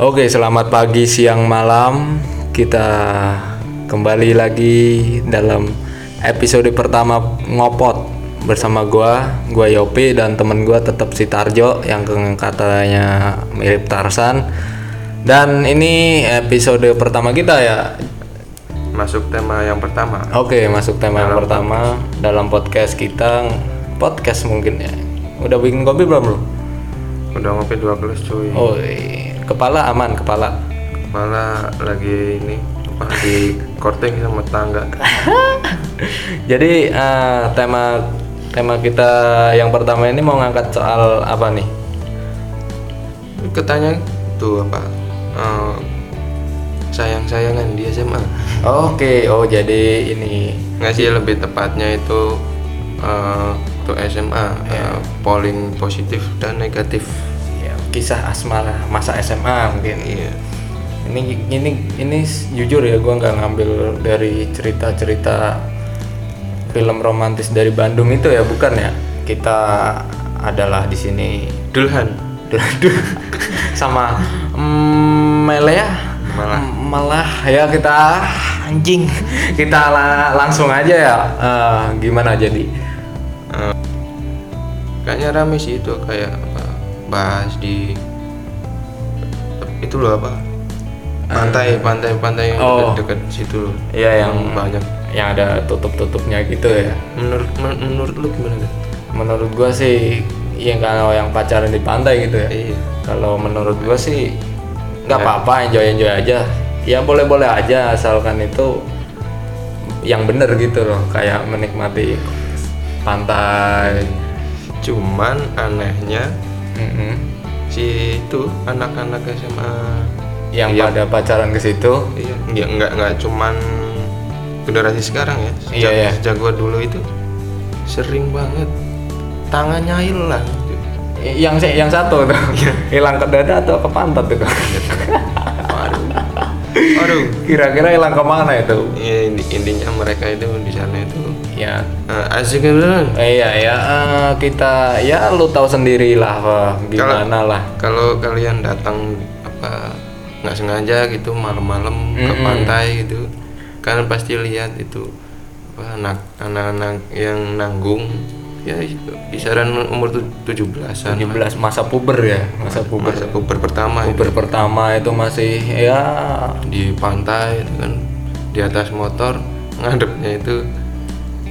Oke, selamat pagi, siang, malam. Kita kembali lagi dalam episode pertama ngopot bersama gua, gua Yopi dan temen gua tetap si Tarjo yang katanya mirip Tarsan. Dan ini episode pertama kita ya. Masuk tema yang pertama. Oke, masuk tema yang Dalam pertama dalam podcast kita. Podcast mungkin ya. Udah bikin kopi belum lu? Udah ngopi dua gelas cuy. Oh, iya. kepala aman, kepala. Malah lagi ini apa di korting sama tangga. Jadi eh, tema tema kita yang pertama ini mau ngangkat soal apa nih? Ketanya tuh apa? eh, sayang-sayangan di SMA. Oke, oh jadi ini Nggak sih lebih tepatnya itu eh tuh SMA eh, polling positif dan negatif. ya, kisah asmara masa SMA mungkin. Iya. Ini ini ini jujur ya gua nggak ngambil dari cerita-cerita film romantis dari Bandung itu ya, bukan ya? Kita adalah di sini Dulhan. Sama mm, Melea Malah. M- malah ya kita anjing kita la- langsung aja ya Eh, gimana jadi Eh, kayaknya rame sih itu kayak apa bahas di itu loh apa? Pantai pantai pantai yang Oh. dekat situ loh. Iya, yang- banyak. yang ada tutup-tutupnya gitu ya. Menurut men- menurut lu gimana kan menurut gua sih yang kalau yang pacaran di pantai gitu ya. Iya. Kalau menurut gua sih nggak Ya. apa-apa enjoy enjoy aja. Ya boleh-boleh aja asalkan itu yang bener gitu loh kayak menikmati pantai cuman anehnya Mm-mm. si itu anak-anak SMA yang Iya. pada pacaran ke situ iya nggak nggak nggak cuman generasi sekarang ya sejak, Iya, iya. sejak gua dulu itu sering banget tangannya hilang yang yang satu tuh hilang ke dada atau ke pantat itu aduh aduh kira-kira hilang ke mana itu? Ya, inti- intinya mereka itu di sana itu. Ya eh, asik kan eh, iya ya eh, kita ya lu tahu sendiri lah Wah, gimana lah. kalau kalian datang apa nggak sengaja gitu malam-malam ke Mm-mm. pantai gitu kalian pasti lihat itu anak-anak yang nanggung ya kisaran umur tu- 17-an 17 masa puber ya masa puber masa puber. pertama itu. Puber pertama itu masih ya. Di pantai itu kan di atas motor ngadepnya itu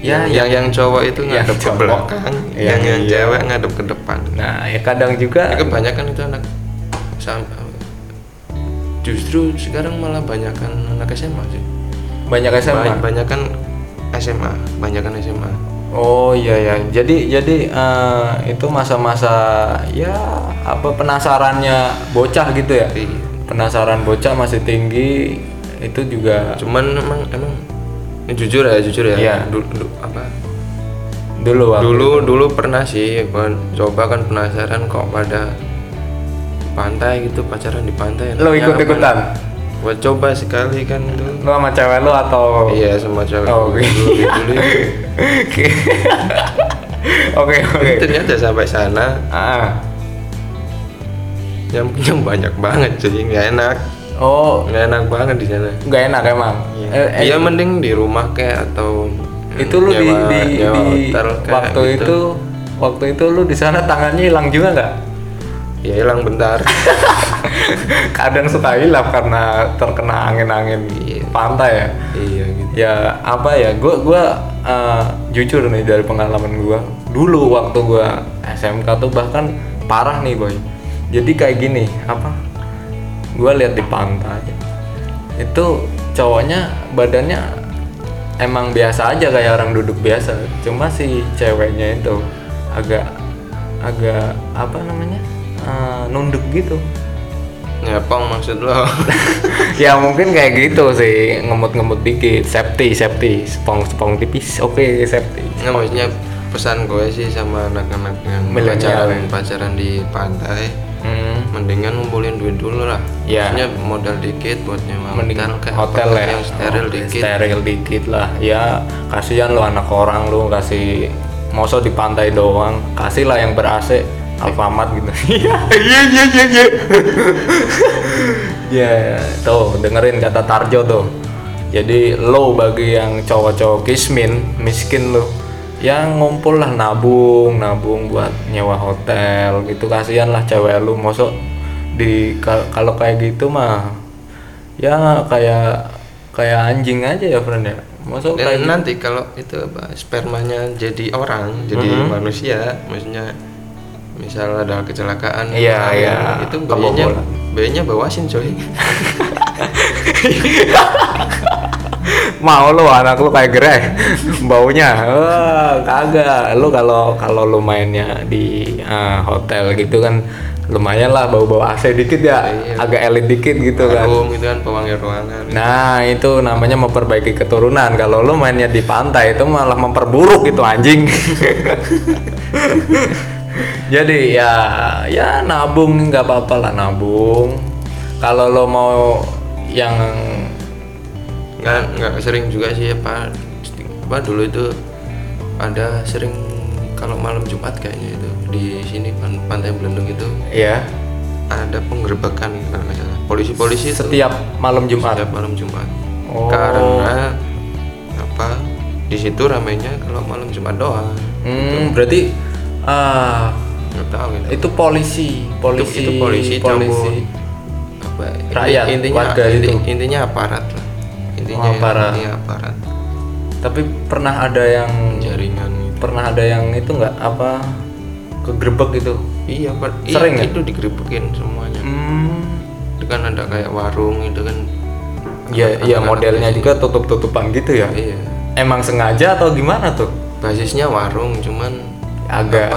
Ya, yang, yang yang cowok itu yang ngadep ke belakang Yang- yang yang iya. cewek ngadep ke depan. Nah ya kadang juga Ya, kebanyakan itu anak sam- justru sekarang malah banyakan anak SMA sih. Banyak SMA Ba- banyakan SMA banyakan SMA Oh iya ya, jadi jadi eh, itu masa-masa ya apa penasarannya bocah gitu ya? Iya. Penasaran bocah masih tinggi itu juga cuman emang emang ini jujur ya jujur ya Iya. Du- du- apa dulu waktu dulu dulu pernah sih gua coba kan penasaran kok pada pantai gitu pacaran di pantai Lo ikut-ikutan? Gua coba sekali kan itu lu sama cewek lu atau iya sama cewek Oh, gua oke. dulu, dulu itu. Oke oke. ternyata sampai sana Ah. yang yang banyak banget jadi nggak enak Oh, nggak enak banget di sana nggak enak emang. Eh, eh, Iya mending di rumah kayak atau itu lu di, nyewa- di, di hotel kayak waktu gitu. itu waktu itu lu di sana tangannya hilang juga nggak? Ya hilang bentar. Kadang suka hilang karena terkena angin-angin pantai ya. iya gitu. Ya apa ya gue gua eh, jujur nih dari pengalaman gue dulu waktu gue SMK tuh bahkan parah nih boy. Jadi kayak gini apa gue lihat di pantai itu cowoknya badannya emang biasa aja kayak orang duduk biasa. Cuma si ceweknya itu agak agak apa namanya eh, nunduk gitu. Nyepong maksud lo. Ya mungkin kayak gitu sih. Ngemut-ngemut dikit. Safety safety. Spong spong tipis. Oke safety. Nggak maksudnya pesan gue sih sama anak-anak yang Milenial. pacaran ya. pacaran di pantai Hmm, mendingan ngumpulin duit dulu lah. Ya. maksudnya modal dikit buat nyewa hotel kayak hotel ya. yang steril Oh, dikit? steril dikit lah. Ya kasihan lu anak orang lu kasih masa di pantai doang. Kasih lah yang ber AC Alfamart gitu. Iya iya iya iya iya. Ya tuh dengerin kata Tarjo tuh. Jadi lo bagi yang cowok-cowok kismin miskin lo yang ngumpul lah nabung nabung buat nyewa hotel gitu. Kasihan lah cewek lu masuk di kal- kalau kayak gitu mah ya kayak kayak anjing aja ya friend ya. Masuk Dan kayak gitu. nanti kalau itu apa spermanya jadi orang, jadi Mhm. manusia, maksudnya misal ada kecelakaan, Iya, iya, itu bayinya kebobolan. bayinya bawasin coy. mau lu anak lu kayak greh baunya Wah, kagak lu kalau kalau lu mainnya di ah, hotel gitu kan lumayan lah bau-bau AC dikit ya Iya. agak elit dikit gitu kan itu kan pewangi ruangan. nah itu namanya memperbaiki keturunan kalau lu mainnya di pantai itu malah memperburuk itu anjing jadi ya ya nabung nggak apa-apa lah nabung. Kalau lo mau yang nggak nggak sering juga sih apa apa dulu itu ada sering kalau malam Jumat kayaknya itu di sini pan- pantai Belendung itu. Ya ada penggerbekan kalau nggak salah. Polisi-polisi itu setiap malam Jumat? Setiap malam Jumat. Oh. karena apa di situ ramainya kalau malam Jumat doang. Hmm, berarti ah nggak tahu gitu itu polisi, polisi, itu polisi campur. apa Rakyat, intinya warga inti- itu. intinya aparat lah intinya Oh, aparat. intinya aparat Tapi pernah ada yang jaringan gitu. pernah ada yang itu nggak apa kegerebek itu? iya Pak. Sering iya, ya? itu digerebekin semuanya Hmm. itu kan ada kayak warung itu kan Ya, ya Anak-anak modelnya sini. juga tutup-tutupan gitu ya. iya Emang sengaja atau gimana tuh? basisnya warung cuman Agak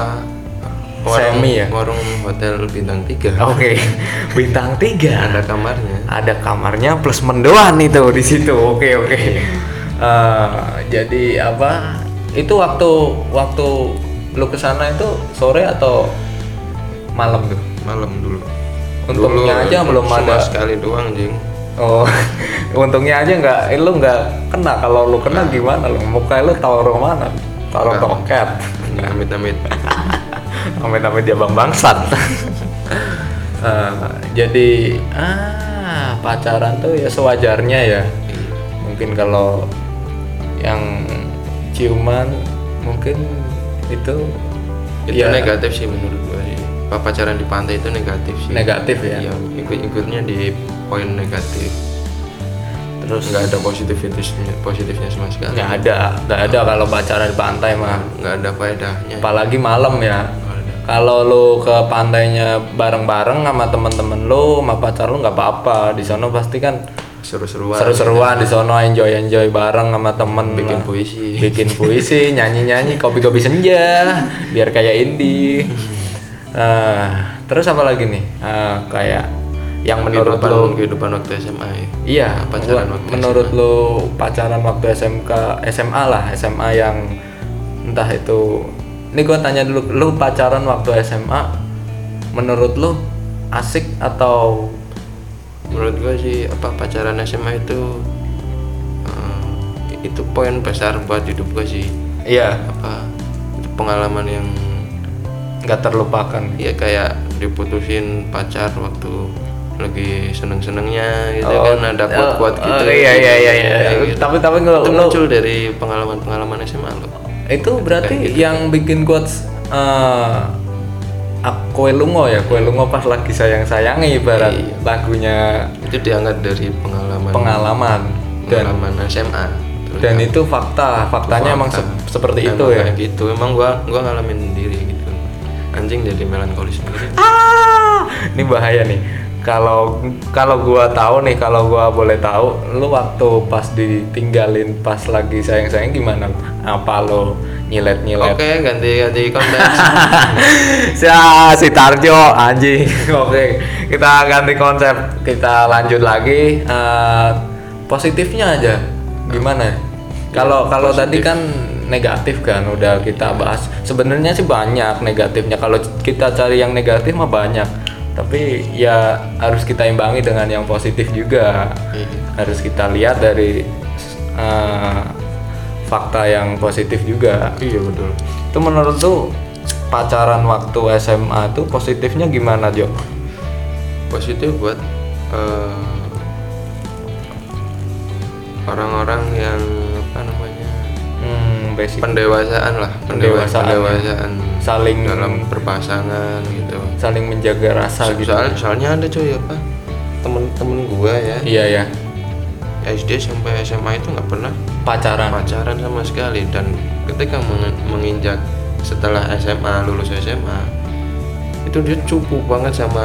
apa semi ya? warung hotel bintang tiga Oke, bintang tiga. ada kamarnya Ada kamarnya plus mendoan itu di situ. Oke oke. Eh, jadi apa? Itu waktu waktu lu ke sana itu sore atau malam tuh? malam dulu Untungnya Dulu aja belum cuma ada. sekali doang jing Oh, untungnya aja nggak, eh, lu nggak kena. Kalau lu kena gimana lu? Muka lu taruh mana? Taruh toket. Amit amit Amit-amit dia bang bangsat. Eh, jadi ah pacaran tuh ya sewajarnya ya. Mungkin kalau yang ciuman mungkin itu itu ya negatif sih menurut gua sih pacaran di pantai itu negatif sih negatif ya. Iya, ikut-ikutnya di poin negatif Terus nggak ada positifnya positifnya sama sekali. Nggak ada, nggak ada kalau pacaran di pantai mah. nggak ada faedahnya. Apalagi malam ya. Kalau lu ke pantainya bareng-bareng sama temen-temen lu sama pacar lu nggak apa-apa. Di sana pasti kan seru-seruan. seru-seruan. Di sana enjoy enjoy bareng sama temen bikin lah. puisi. Bikin puisi nyanyi-nyanyi kopi-kopi senja. Biar kayak indie. Ah, terus apa lagi nih? Ah, kayak yang menurut kehidupan, lu kehidupan waktu SMA ya Iya, pacaran waktu menurut lu pacaran waktu SMK, SMA lah, SMA yang entah itu. Ini gua tanya dulu, lu pacaran waktu SMA, menurut lu asik atau menurut gua sih apa pacaran SMA itu eh, itu poin besar buat hidup gua sih iya apa itu pengalaman yang nggak terlupakan? ya kayak diputusin pacar waktu lagi seneng-senengnya gitu Oh, kan ada kuat-kuat oh, gitu oh, iya iya iya iya. Gitu. Tapi tapi itu lu, lu muncul dari pengalaman-pengalaman SMA lo itu berarti gitu. yang bikin quotes eh ah, kue lungo ya, kue lungo pas lagi sayang-sayangi ibarat Iya. lagunya itu diangkat dari pengalaman pengalaman dan pengalaman SMA Terus dan itu fakta faktanya emang fakta. se- seperti Emang itu ya gitu emang gua gua ngalamin sendiri gitu anjing jadi melankolis sendiri ah ini bahaya nih kalau kalau gua tahu nih kalau gua boleh tahu lu waktu pas ditinggalin pas lagi sayang sayang gimana? Apa lo nyilet nyilet oke ganti ganti konteks si, si Tarjo anjing. Oke kita ganti konsep. Kita lanjut lagi Eh, positifnya aja. Gimana? Kalau kalau tadi kan negatif kan udah kita bahas. Sebenarnya sih banyak negatifnya. Kalau kita cari yang negatif mah banyak tapi ya harus kita imbangi dengan yang positif juga Iya. harus kita lihat dari eh, fakta yang positif juga iya betul itu menurut tuh pacaran waktu SMA tuh positifnya gimana Jo? positif buat eh, orang-orang yang Basic pendewasaan lah pendewa- Pendewasaan, ya. pendewasaan. Saling dalam berpasangan gitu. saling menjaga rasa gitu. soalnya, soalnya ada cuy apa? Temen-temen gua ya. Iya ya, SD sampai SMA itu nggak pernah pacaran. pacaran sama sekali. Dan ketika meng- menginjak setelah SMA lulus SMA itu dia cupu banget sama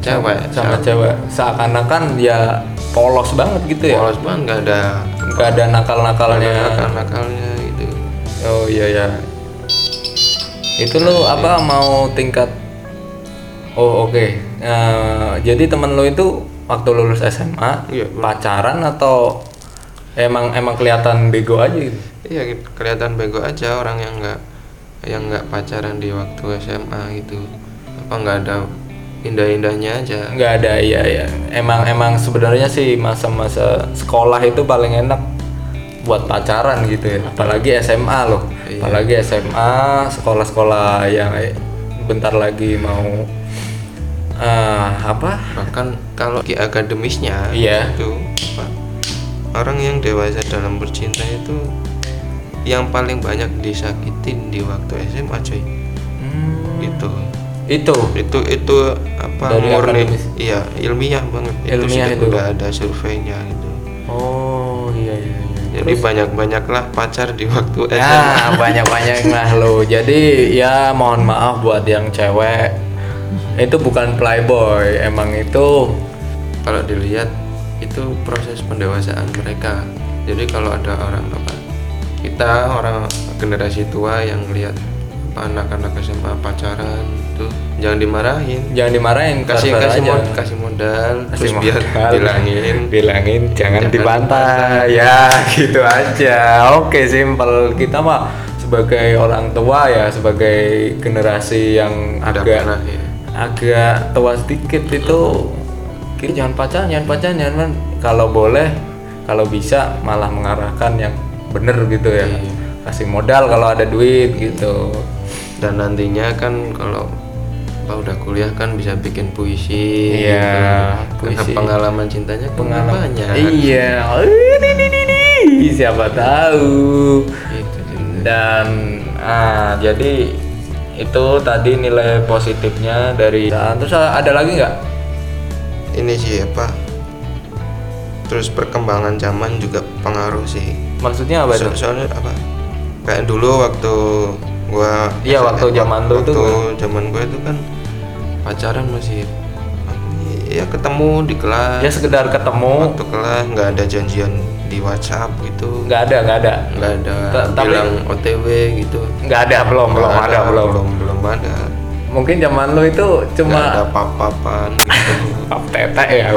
cewek. Sama cewek. Seakan-akan ya polos banget gitu ya. Polos banget nggak ada nggak ada nakal-nakalnya. Nakal nakalnya gitu oh iya ya itu lo apa mau tingkat? Oh oke. Eh, jadi temen lo itu waktu lulus SMA Iya, pacaran atau emang emang kelihatan bego aja gitu? Iya kelihatan bego aja orang yang nggak yang nggak pacaran di waktu SMA gitu. Apa nggak ada indah-indahnya aja? Nggak ada iya ya emang emang sebenarnya sih masa-masa sekolah itu paling enak buat pacaran gitu ya. Apalagi SMA loh. Iya. apalagi SMA sekolah-sekolah yang eh, bentar lagi mau eh, apa? Bahkan kalau di akademisnya Iya. itu apa, orang yang dewasa dalam bercinta itu yang paling banyak disakitin di waktu SMA coy Hmm, itu. Itu? Itu itu apa Dari murni. akademis. iya ilmiah banget. Ilmiah itu, itu. sudah ada surveinya gitu. Oh. Jadi banyak banyaklah pacar di waktu SMA Ya banyak-banyak lah lo. Jadi ya mohon maaf buat yang cewek. Itu bukan playboy, emang itu kalau dilihat itu proses pendewasaan mereka. Jadi kalau ada orang apa kita orang generasi tua yang lihat anak-anak SMA pacaran tuh jangan dimarahin. Jangan dimarahin kasih kasih mod, kasih modal Kasih terus biar modal. bilangin bilangin jangan, Jangan dibantai. ya gitu aja. Oke simpel. Kita mah sebagai orang tua ya sebagai generasi yang Udah agak pernah, ya. agak tua sedikit itu kita jangan pacaran jangan pacaran jangan kalau boleh kalau bisa malah mengarahkan yang bener gitu ya. Iya. kasih modal kalau ada duit gitu. Dan nantinya kan kalau apa udah kuliah kan bisa bikin puisi Iya, gitu. karena puisi. pengalaman cintanya kan pengalaman. banyak. Iya. Ini ini ini siapa tahu. Gitu, gitu. dan ah jadi itu tadi nilai positifnya dari dan. Terus ada lagi nggak? Ini sih apa? Terus perkembangan zaman juga pengaruh sih. Maksudnya apa So- itu? soalnya apa? Kayak dulu waktu gua Iya, waktu zaman lu waktu tuh. zaman gua itu kan pacaran masih ya ketemu di kelas. Ya sekedar ketemu. Waktu kelas nggak ada janjian di WhatsApp gitu. Nggak ada nggak ada. Nggak ada. Tapi- bilang OTW gitu. Nggak ada belum belum Nggak ada belum. Belum belum ada. Mungkin zaman lu itu nggak ada cuma pap-papan gitu. Pap tete ya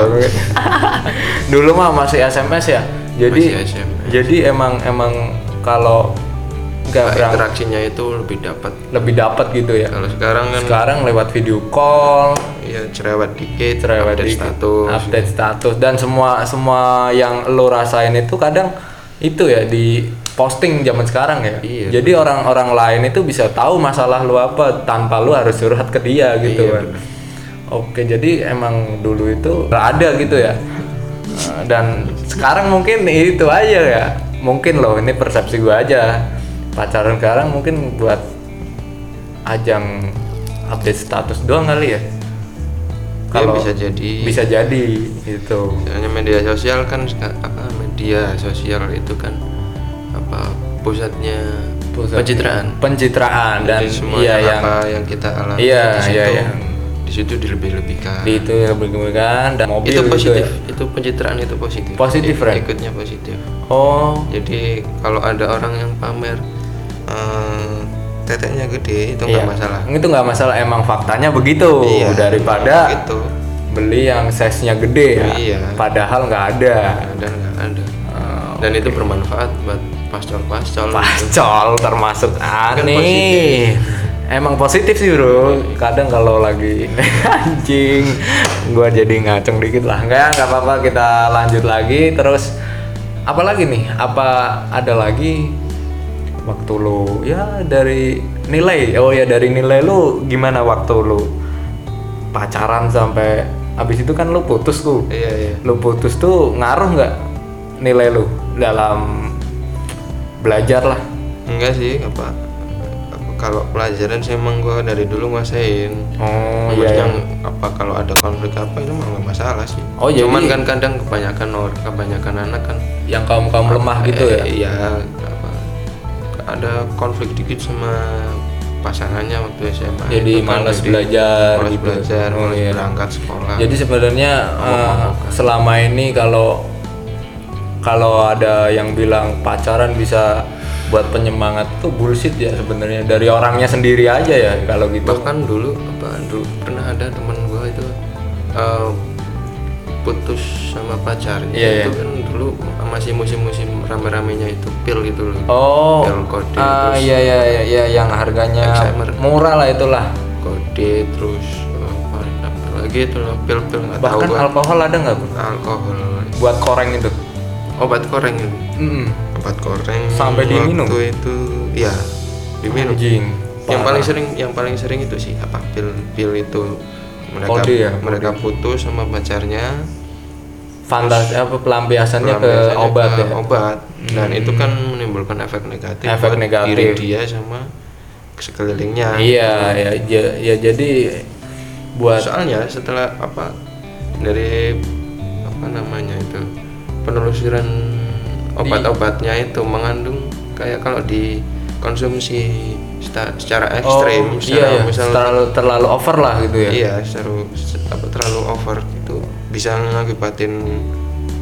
dulu mah masih SMS ya. Jadi Masih SMS. jadi emang emang kalau nggak Nah, interaksinya itu lebih dapat. Lebih dapat gitu ya? Kalau sekarang kan sekarang lewat video call. Ya cerewet dikit cerewet update dikit, status. update status. Dan semua semua yang lo rasain itu kadang itu ya di posting zaman sekarang ya. Iya. jadi orang-orang lain itu bisa tahu masalah lu apa tanpa lu harus curhat ke dia gitu Iya, kan. oke jadi emang dulu itu ada gitu ya. Dan sekarang mungkin itu aja ya. Mungkin loh ini persepsi gua aja pacaran sekarang mungkin buat ajang update status doang kali ya Ya, bisa jadi. bisa jadi gitu Soalnya media sosial kan apa media sosial itu kan apa pusatnya Pusat- pencitraan. pencitraan dan Jadi semuanya iya yang apa yang kita alami Iya, di situ, iya, iya. di situ dilebih-lebihkan. di itu berkemudian dan mobil itu gitu positif, ya. itu pencitraan itu positif. Positif, Ren? Ikutnya positif. oh Jadi kalau ada orang yang pamer eh, teteknya gede itu nggak iya. masalah. itu nggak masalah emang faktanya begitu Iya, daripada gitu. beli yang size nya gede ya Iya. padahal nggak ada Dan nggak ada. Oh, Dan itu bermanfaat buat pascol-pascol. gitu. Pacol termasuk Kan aneh. Emang positif sih bro. Kadang kalau lagi anjing, gua jadi ngaceng dikit lah. Enggak, nggak apa-apa kita lanjut lagi. Terus apa lagi nih? Apa ada lagi waktu lu ya dari nilai oh ya dari nilai lu gimana waktu lu pacaran sampai habis itu kan lu putus tuh. Iya iya. Lu putus tuh ngaruh nggak nilai lu dalam belajar lah? Enggak sih apa kalau pelajaran sih emang gua dari dulu nguasain. Oh iya, iya. apa kalau ada konflik apa itu mah nggak masalah sih. Oh, jadi- cuman kan kadang kebanyakan orang kebanyakan anak kan yang kaum kaum lemah gitu ya? Eh, iya ada konflik dikit sama pasangannya waktu SMA jadi Itu kan malas belajar malas gitu belajar Oh, malas iya. berangkat sekolah Jadi sebenarnya Mabok-mabokan. selama ini kalau kalau ada yang bilang pacaran bisa buat penyemangat tuh bullshit ya sebenarnya dari orangnya sendiri aja ya kalau gitu. bahkan dulu apa dulu pernah ada teman gua itu eh, putus sama pacarnya Iya, itu iya. kan dulu masih musim-musim rame-ramenya itu pil gitu loh Oh, Pil kode ah, iya iya iya iya, yang harganya Alzheimer. murah lah itulah. kode terus apa, lagi itu loh pil-pil nggak tahu Bahkan alkohol ada nggak Bu? alkohol buat koreng itu? obat koreng itu Mm-mm. obat koreng Sampai diminum? waktu itu ya diminum Anjing. yang paling sering yang paling sering itu sih apa pil pil itu mereka Kode ya, mereka putus sama pacarnya Fantasi apa pelampiasannya ke pelampiasannya obat ke ya? obat dan itu kan menimbulkan efek negatif Efek buat negatif. diri dia sama sekelilingnya Iya ya, ja- ya jadi buat soalnya setelah apa dari apa namanya itu penelusuran obat-obatnya itu mengandung kayak kalau dikonsumsi secara ekstrim oh, secara iya, iya. misal terlalu terlalu over lah gitu ya. iya secara apa terlalu over itu bisa ngakibatin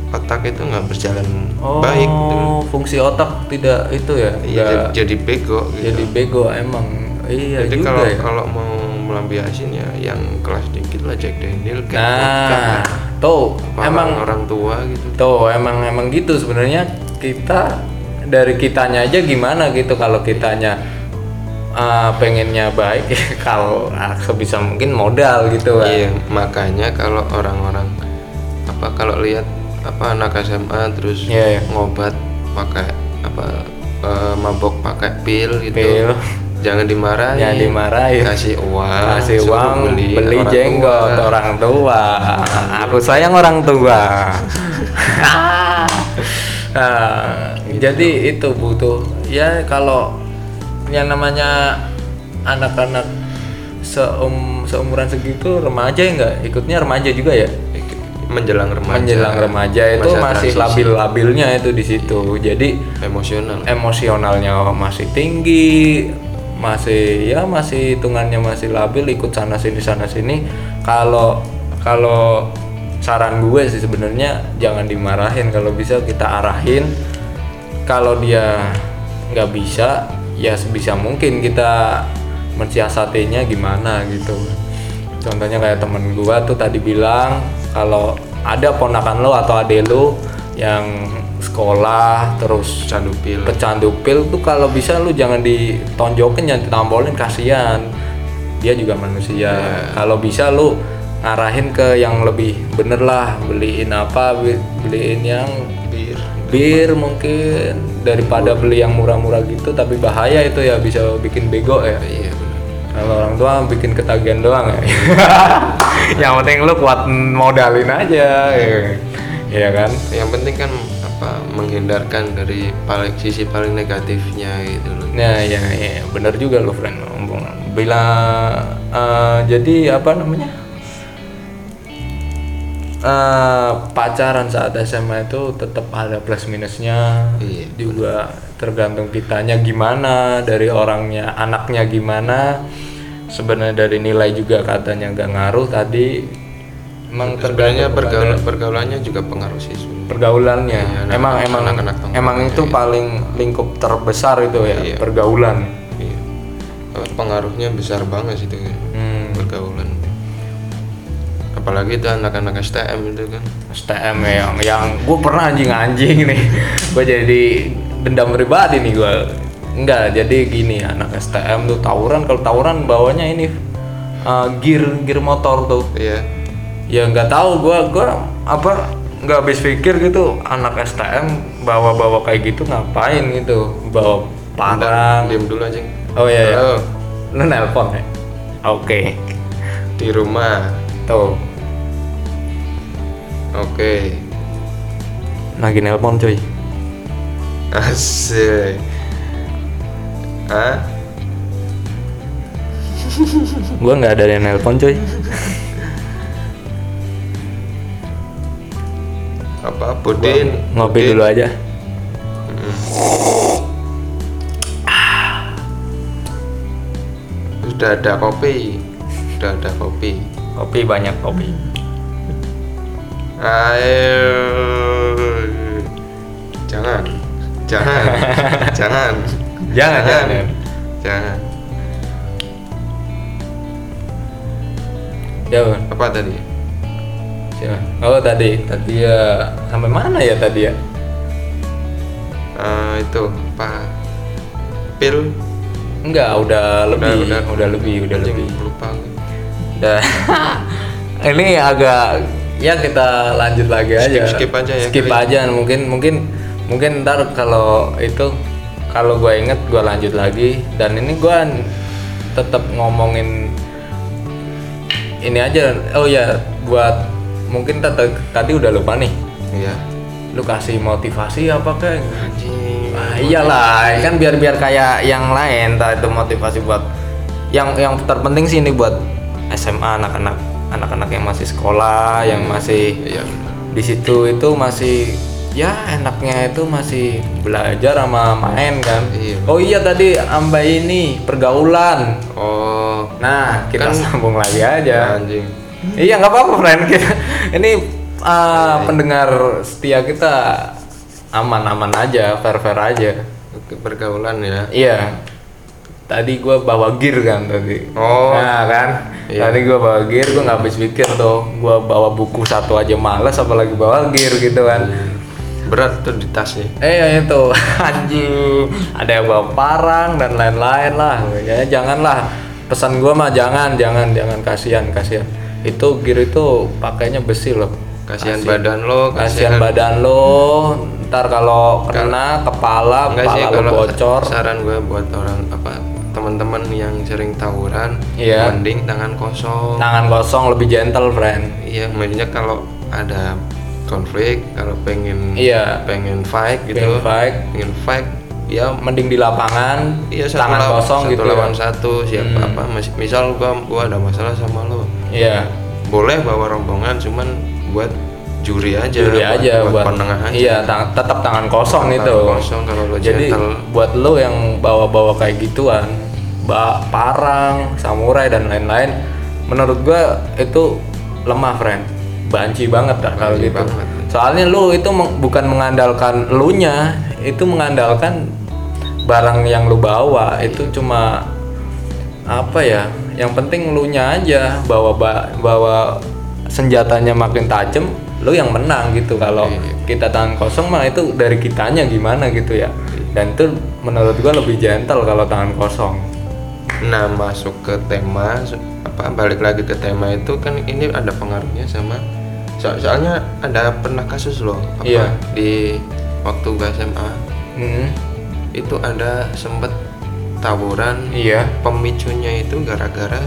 otak itu nggak berjalan Oh, baik gitu. fungsi otak tidak itu ya. Iya, jadi, jadi bego gitu. jadi bego emang. Iya Jadi juga kalau ya. kalau mau melampiasin ya yang kelas dikit lah Jack Daniel kayak Nah, tuh emang orang tua gitu. tuh emang emang gitu sebenarnya kita dari kitanya aja gimana gitu kalau kitanya uh, pengennya baik kalau uh, sebisa mungkin modal gitu kan. Iya, makanya kalau orang-orang apa kalau lihat apa anak SMA terus Iya, iya. ngobat pakai apa eh, mabok pakai pil gitu. Pil. Jangan dimarahin. Jangan dimarahin. Kasih uang. kasih uang beli, orang jenggot tua. orang tua aku sayang orang tua Nah, jadi itu butuh ya kalau yang namanya anak-anak seum seumuran segitu remaja ya nggak ikutnya remaja juga ya menjelang remaja. menjelang remaja itu Masa masih labil-labilnya itu di situ. Jadi emosional. emosionalnya masih tinggi masih ya masih hitungannya masih labil ikut sana sini sana sini. Kalau kalau saran gue sih sebenarnya jangan dimarahin. Kalau bisa kita arahin. Kalau dia nggak bisa ya sebisa mungkin kita mensiasatinya gimana gitu. Contohnya kayak temen gua tuh tadi bilang kalau ada ponakan lo atau ade lo yang sekolah terus Candu pil. pecandu pil tuh kalau bisa lu jangan ditonjokin jangan ditampolin kasihan dia juga manusia kalau bisa lu ngarahin ke yang lebih bener lah beliin apa be- beliin yang Bir. bir mungkin daripada beli yang murah-murah gitu tapi bahaya itu ya bisa bikin bego ya Iya. Kalau orang tua bikin ketagihan doang ya yang penting lu kuat modalin aja ya, Iya kan Yang penting kan apa menghindarkan dari paling sisi paling negatifnya gitu loh. Nah, ya, ya benar juga lo, friend. Ngomong. Bila eh, jadi apa namanya? Eh, pacaran saat SMA itu tetap ada plus minusnya. Iya, Juga tergantung kitanya gimana, dari orangnya, anaknya gimana. Sebenarnya dari nilai juga katanya nggak ngaruh tadi. Emang Sebenarnya kepada pergaulannya juga pengaruh sih. pergaulannya. Iya, anak- emang emang anak-anak tongkrongan, emang itu iya. paling lingkup terbesar itu ya, Iya. pergaulan. Iya. Pengaruhnya besar banget sih itu kan, Hmm. pergaulan. Apalagi itu anak-anak STM itu kan. STM ya, yang yang gue pernah anjing anjing nih gue jadi dendam pribadi nih gue enggak jadi gini anak STM tuh tawuran kalau tawuran bawanya ini uh, gear gear motor tuh. Iya. ya nggak tahu gue gue apa nggak habis pikir gitu anak STM bawa bawa kayak gitu ngapain gitu bawa parang diem dulu aja. Oh iya, iya. Lu nelpon ya? Oke. Di rumah. Tuh. Oke. Lagi nelpon cuy. Asik ah gua nggak ada yang nelpon cuy apa pudin? Ngopi dulu aja. Sudah ada kopi? Sudah ada kopi? Kopi banyak kopi. Ayo jangan. Jangan. Jangan Jangan, jangan. jangan. Ya Bang. apa tadi? Siapa? oh tadi. Tadi ya sampai mana ya tadi ya? Eh, itu apa? Pil? Enggak udah lebih udah, udah. lebih udah lebih. lupa udah. Ini agak ya kita lanjut lagi aja. skip aja ya, skip kali. aja mungkin mungkin mungkin ntar kalau itu kalau gue inget gue lanjut lagi. Dan ini gue tetap ngomongin ini aja. Oh ya buat mungkin tadi tadi udah lupa nih. Iya. Lu kasih motivasi apa kayak anjing. Ah, iyalah, kan biar biar kayak yang lain, entah itu motivasi buat yang yang terpenting sih ini buat SMA anak-anak anak-anak yang masih sekolah, yang masih iya. di situ itu masih ya enaknya itu masih belajar sama main kan. Iya. Oh iya tadi amba ini pergaulan. oh Nah, kita Kan- sambung lagi aja. anjing Iya nggak apa-apa friend kita. Ini uh, pendengar setia kita aman-aman aja, fair-fair aja. Oke, pergaulan ya Iya. Tadi gua bawa gear kan tadi. Oh. Nah kan. Iya. Tadi gua bawa gear, gua nggak habis pikir tuh. Gua bawa buku satu aja males, apalagi bawa gear gitu kan. Berat tuh di tasnya Eh ya itu anjing. Ada yang bawa parang dan lain-lain lah. Ya janganlah. Pesan gua mah jangan, jangan, jangan kasihan, kasihan. Itu gear itu pakainya besi loh. kasihan badan lo Kasihan badan lo. Ntar kalau kena kepala, enggak kepala kalau bocor. saran gue buat orang apa teman-teman yang sering tawuran Iya. mending tangan kosong Tangan kosong lebih gentle, friend. iya maksudnya kalau ada konflik kalau pengen Iya. pengen fight gitu Pengen fight. pengen fight ya Mending di lapangan, iya satu tangan lawan, kosong satu gitu. lawan ya. satu siapa Hmm. apa mis- misal gua gua ada masalah sama lo Iya. boleh bawa rombongan cuman buat juri aja Juri buat, aja buat, buat, penengah aja Iya, tang- tetap tangan kosong Tangan itu. kosong kalau lo Jadi gentle. buat lo yang bawa-bawa kayak gituan, ba parang, samurai dan lain-lain, menurut gua itu lemah, friend. Banci banget dah kalau gitu. banget. Soalnya lu itu meng- bukan mengandalkan lunya, itu mengandalkan barang yang lu bawa itu cuma apa ya? Yang penting lu nya aja bawa ba- bawa senjatanya makin tajam, lu yang menang gitu. Kalau Iya. kita tangan kosong mah itu dari kitanya gimana gitu ya. Dan itu menurut gua lebih gentle kalau tangan kosong. Nah masuk ke tema apa balik lagi ke tema itu kan ini ada pengaruhnya sama so- soalnya ada pernah kasus loh apa Iya. di waktu gue SMA Hmm, itu ada sempet tawuran iya, pemicunya itu gara-gara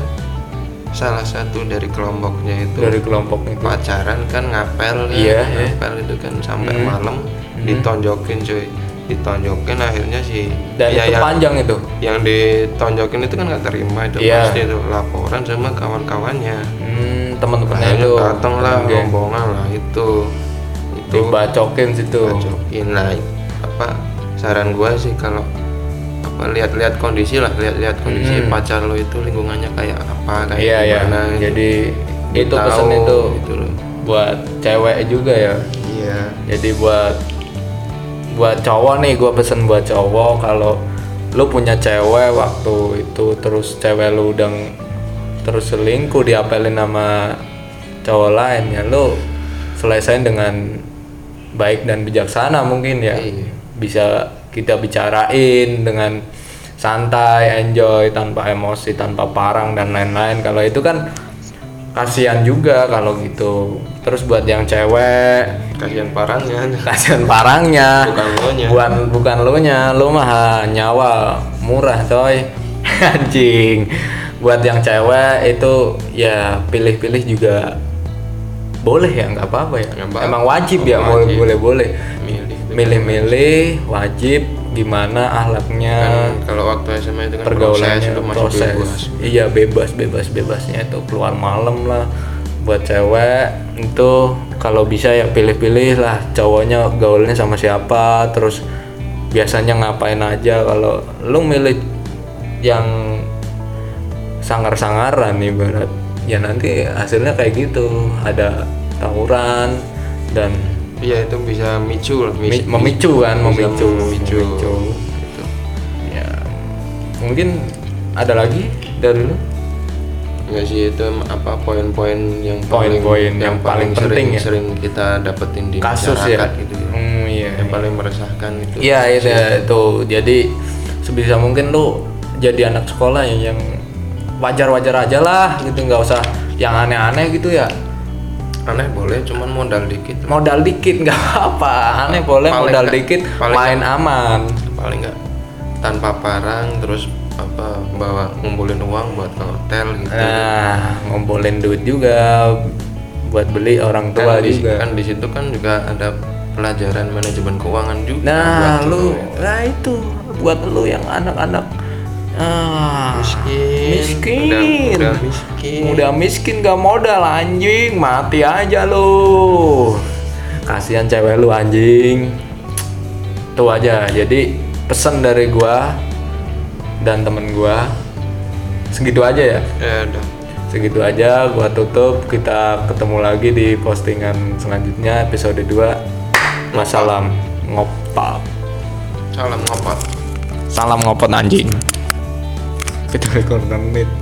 salah satu dari kelompoknya itu dari kelompok itu. pacaran kan ngapel kan, Iya, iya. ngapel itu kan sampai Hmm. malam Hmm. ditonjokin cuy ditonjokin akhirnya si Dan ya itu yang- panjang itu. yang ditonjokin itu kan nggak terima itu Iya. pasti itu laporan sama kawan-kawannya Hmm, teman-temannya akhirnya itu datang lah geng. rombongan lah itu itu dibacokin situ. bacokin lah apa saran gua sih kalau apa lihat-lihat kondisi lah lihat-lihat kondisi Hmm. pacar lo itu lingkungannya kayak apa kayak Iya ya. gimana gitu. Jadi itu Tahu pesan itu gitu loh buat cewek juga ya. iya Jadi buat buat cowok nih gue pesen buat cowok kalau lu punya cewek waktu itu terus cewek lu udah terus selingkuh diapelin sama cowok lain ya lu selesaiin dengan baik dan bijaksana mungkin ya. Iya. bisa kita bicarain dengan santai enjoy tanpa emosi tanpa parang dan lain-lain. Kalau itu kan kasihan juga kalau gitu. Terus buat yang cewek kasihan parangnya. kasihan parangnya. Bukan lo nya bukan bukan lu nya lu mah nyawa murah coy. Anjing buat yang cewek itu ya pilih-pilih juga boleh ya nggak apa-apa ya. Nggak apa-apa. emang wajib ya Wajib. boleh boleh boleh. Milih milih-milih wajib gimana ahlaknya. Kan kalau waktu SMA itu kan pergaulannya proses, masih proses. bebas. Iya bebas bebas bebasnya itu keluar malam lah. Buat cewek itu kalau bisa ya pilih-pilih lah cowoknya gaulnya sama siapa terus biasanya ngapain aja. Kalau lu milih yang sangar-sangaran nih barat ya nanti hasilnya kayak gitu. Ada tawuran dan iya itu bisa micu mi- memicu kan memicu memicu. memicu. Gitu. ya. Mungkin ada lagi dari lu? Enggak sih itu apa poin-poin yang paling Poin-poin yang paling sering, penting ya. sering kita dapetin di kasus masyarakat ya gitu ya. Hmm, iya yang paling meresahkan itu. Iya itu itu. Jadi sebisa mungkin lu jadi anak sekolah ya yang wajar-wajar aja lah gitu nggak usah yang aneh-aneh gitu ya. Aneh boleh cuman modal dikit. Modal dikit nggak apa aneh boleh Paling modal nggak- dikit paling main aman. Paling nggak tanpa parang terus apa bawa ngumpulin uang buat ke hotel gitu. Nah ngumpulin duit juga buat beli orang tua kan di, juga. kan di situ kan juga ada pelajaran manajemen keuangan juga Nah, lu, nah itu buat lu yang anak-anak ah, miskin miskin, udah, udah miskin udah miskin gak modal anjing, mati aja lu. Kasihan cewek lu anjing. Tuh aja. Jadi pesan dari gua dan temen gua segitu aja ya. ya udah Segitu aja gua tutup. Kita ketemu lagi di postingan selanjutnya episode 2. Wassalam ngopal. salam ngopat Salam ngopot anjing. Kita rekordan menit.